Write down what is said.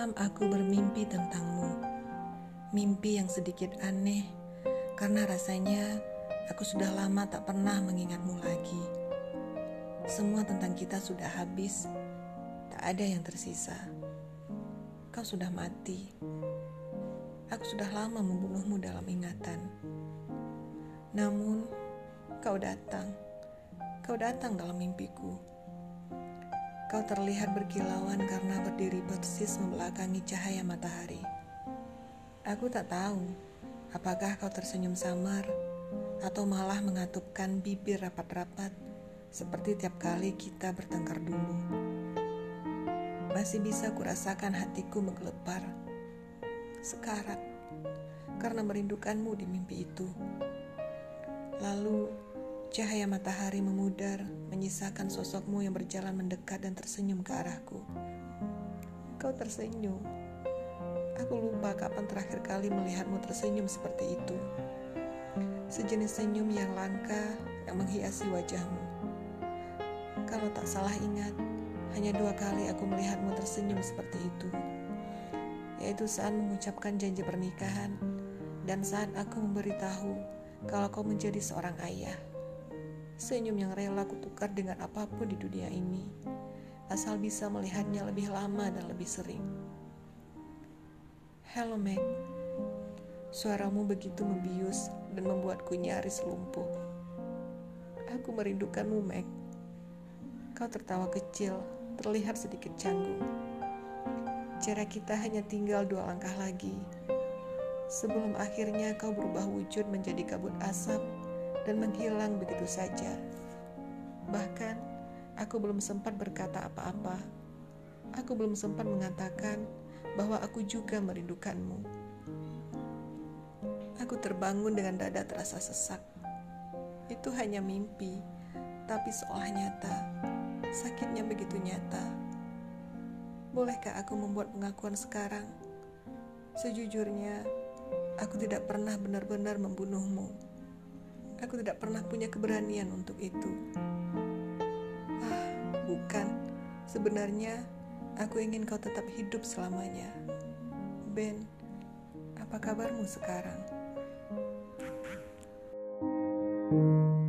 Semalam aku bermimpi tentangmu. Mimpi yang sedikit aneh karena rasanya aku sudah lama tak pernah mengingatmu lagi. Semua tentang kita sudah habis, tak ada yang tersisa. Kau sudah mati. Aku sudah lama membunuhmu dalam ingatan. Namun, kau datang. Kau datang dalam mimpiku. Kau terlihat berkilauan karena berdiri persis membelakangi cahaya matahari. Aku tak tahu apakah kau tersenyum samar atau malah mengatupkan bibir rapat-rapat seperti tiap kali kita bertengkar dulu. Masih bisa kurasakan hatiku menggelepar, sekarat, karena merindukanmu di mimpi itu. Lalu Cahaya matahari memudar, menyisakan sosokmu yang berjalan mendekat dan tersenyum ke arahku. Kau tersenyum. Aku lupa kapan terakhir kali melihatmu tersenyum seperti itu. Sejenis senyum yang langka yang menghiasi wajahmu. Kalau tak salah ingat, hanya dua kali aku melihatmu tersenyum seperti itu. Yaitu saat mengucapkan janji pernikahan dan saat aku memberitahu kalau kau menjadi seorang ayah. Senyum yang rela kutukar dengan apa pun di dunia ini, asal bisa melihatnya lebih lama dan lebih sering. Hello Meg, suaramu begitu membius dan membuatku nyaris lumpuh. Aku merindukanmu Meg. Kau tertawa kecil, terlihat sedikit canggung. Jarak kita hanya tinggal dua langkah lagi. Sebelum akhirnya kau berubah wujud menjadi kabut asap dan menghilang begitu saja. Bahkan, aku belum sempat berkata apa-apa. Aku belum sempat mengatakan bahwa aku juga merindukanmu. Aku terbangun dengan dada terasa sesak. Itu hanya mimpi, tapi seolah nyata. Sakitnya begitu nyata. Bolehkah aku membuat pengakuan sekarang? Sejujurnya, aku tidak pernah benar-benar membunuhmu Aku tidak pernah punya keberanian untuk itu. Ah, bukan. Sebenarnya aku ingin kau tetap hidup selamanya. Ben, apa kabarmu sekarang? thank you